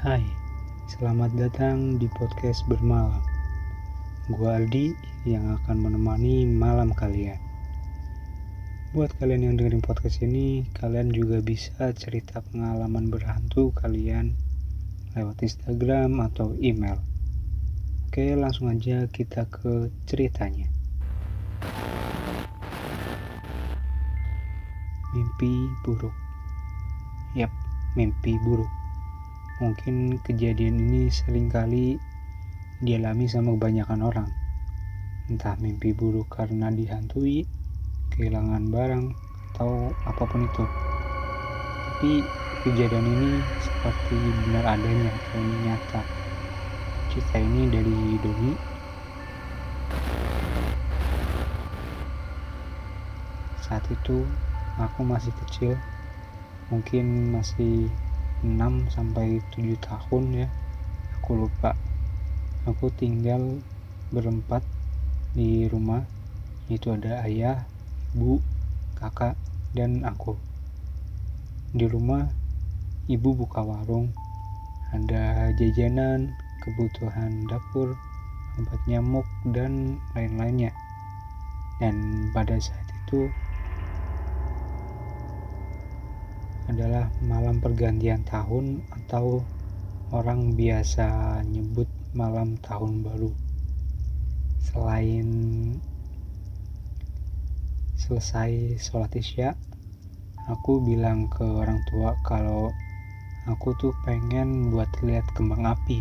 Hai, selamat datang di podcast bermalam. Gua Aldi yang akan menemani malam kalian. Buat kalian yang dengerin podcast ini, kalian juga bisa cerita pengalaman berhantu kalian lewat Instagram atau email. Oke, langsung aja kita ke ceritanya. Mimpi buruk. Yap, mimpi buruk. Mungkin kejadian ini sering kali dialami sama kebanyakan orang. Entah mimpi buruk karena dihantui, kehilangan barang, atau apa pun itu. Tapi kejadian ini seperti benar adanya atau nyata. Cerita ini dari Doni. Saat itu aku masih kecil mungkin masih 6 sampai 7 tahun ya. Aku lupa. Aku tinggal berempat di rumah. Itu ada ayah ibu kakak dan aku. Di rumah ibu buka warung. Ada jajanan kebutuhan dapur obat nyamuk dan lain-lainnya. Dan pada saat itu adalah malam pergantian tahun atau orang biasa nyebut malam tahun baru. Selain selesai sholat isya, aku bilang ke orang tua kalau aku tuh pengen buat lihat kembang api.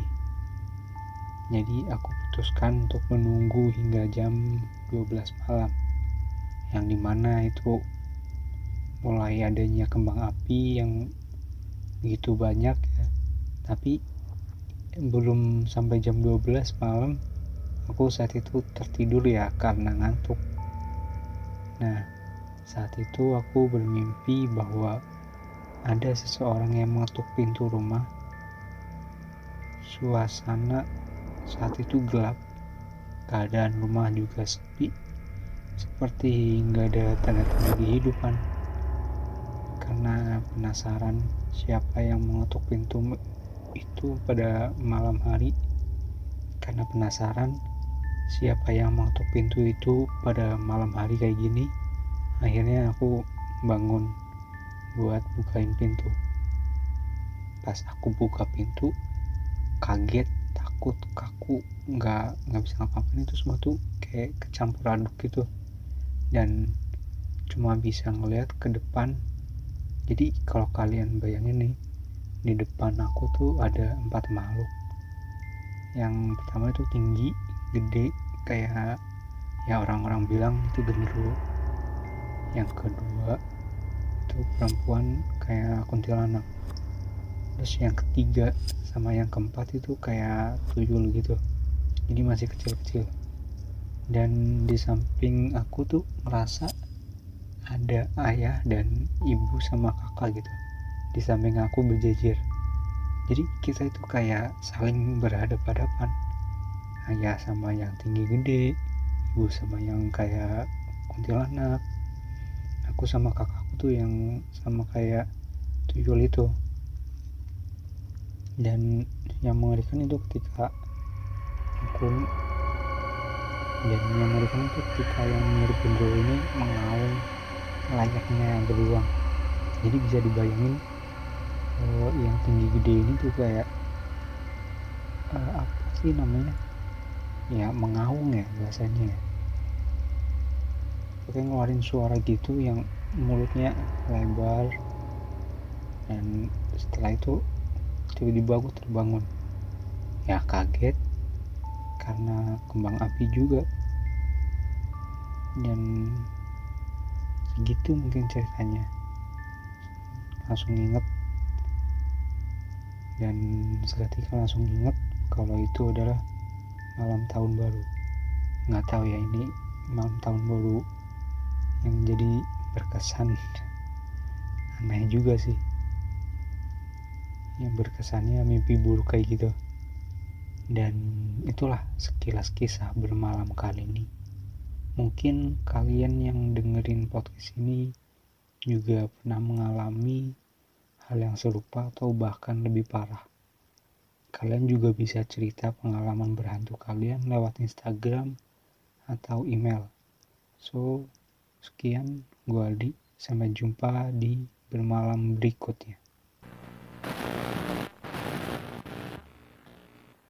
Jadi aku putuskan untuk menunggu hingga jam 12 malam. Yang di mana itu mulai adanya kembang api yang begitu banyak ya. Tapi belum sampai jam 12 malam aku saat itu tertidur ya karena ngantuk. Nah saat itu aku bermimpi bahwa ada seseorang yang mengetuk pintu rumah. Suasana saat itu gelap keadaan rumah juga sepi seperti nggak ada tanda-tanda kehidupan penasaran siapa yang mengetuk pintu itu pada malam hari. Karena penasaran siapa yang mengetuk pintu itu pada malam hari kayak gini akhirnya aku bangun buat bukain pintu. Pas aku buka pintu kaget takut kaku nggak nggak bisa ngapa-ngapain itu semua tuh kayak kecampur aduk gitu. Dan cuma bisa ngeliat ke depan jadi kalau kalian bayangin nih di depan aku tuh ada empat makhluk. Yang pertama itu tinggi gede kayak ya orang-orang bilang itu genderuwo yang kedua itu perempuan kayak kuntilanak. Terus yang ketiga sama yang keempat itu kayak tuyul gitu. Jadi masih kecil-kecil. Dan di samping aku tuh ngerasa ada ayah dan ibu sama kakak gitu. Di samping aku berjejer. Jadi kita itu kayak saling berhadapan-hadapan. Ayah sama yang tinggi gede ibu sama yang kayak kuntilanak. Aku sama kakakku tuh yang sama kayak tuyul itu. Dan yang mengerikan itu ketika aku dan yang mengerikan itu ketika yang mirip genderuwo ini mengaum layaknya beruang. Jadi bisa dibayangin uh, yang tinggi gede ini tuh kayak uh, apa sih namanya? Ya mengaung ya bahasanya Oke ngeluarin suara gitu yang mulutnya lebar dan setelah itu tiba-tiba aku terbangun. Ya kaget karena kembang api juga. Dan segitu mungkin ceritanya. Langsung inget dan seketika langsung inget kalau itu adalah malam tahun baru. Nggak tahu ya ini malam tahun baru yang jadi berkesan. Aneh juga sih. Yang berkesannya mimpi buruk kayak gitu. Dan itulah sekilas kisah bermalam kali ini mungkin kalian yang dengerin podcast ini juga pernah mengalami hal yang serupa atau bahkan lebih parah. Kalian juga bisa cerita pengalaman berhantu kalian lewat Instagram atau email. So sekian gue Aldi. Sampai jumpa di bermalam berikutnya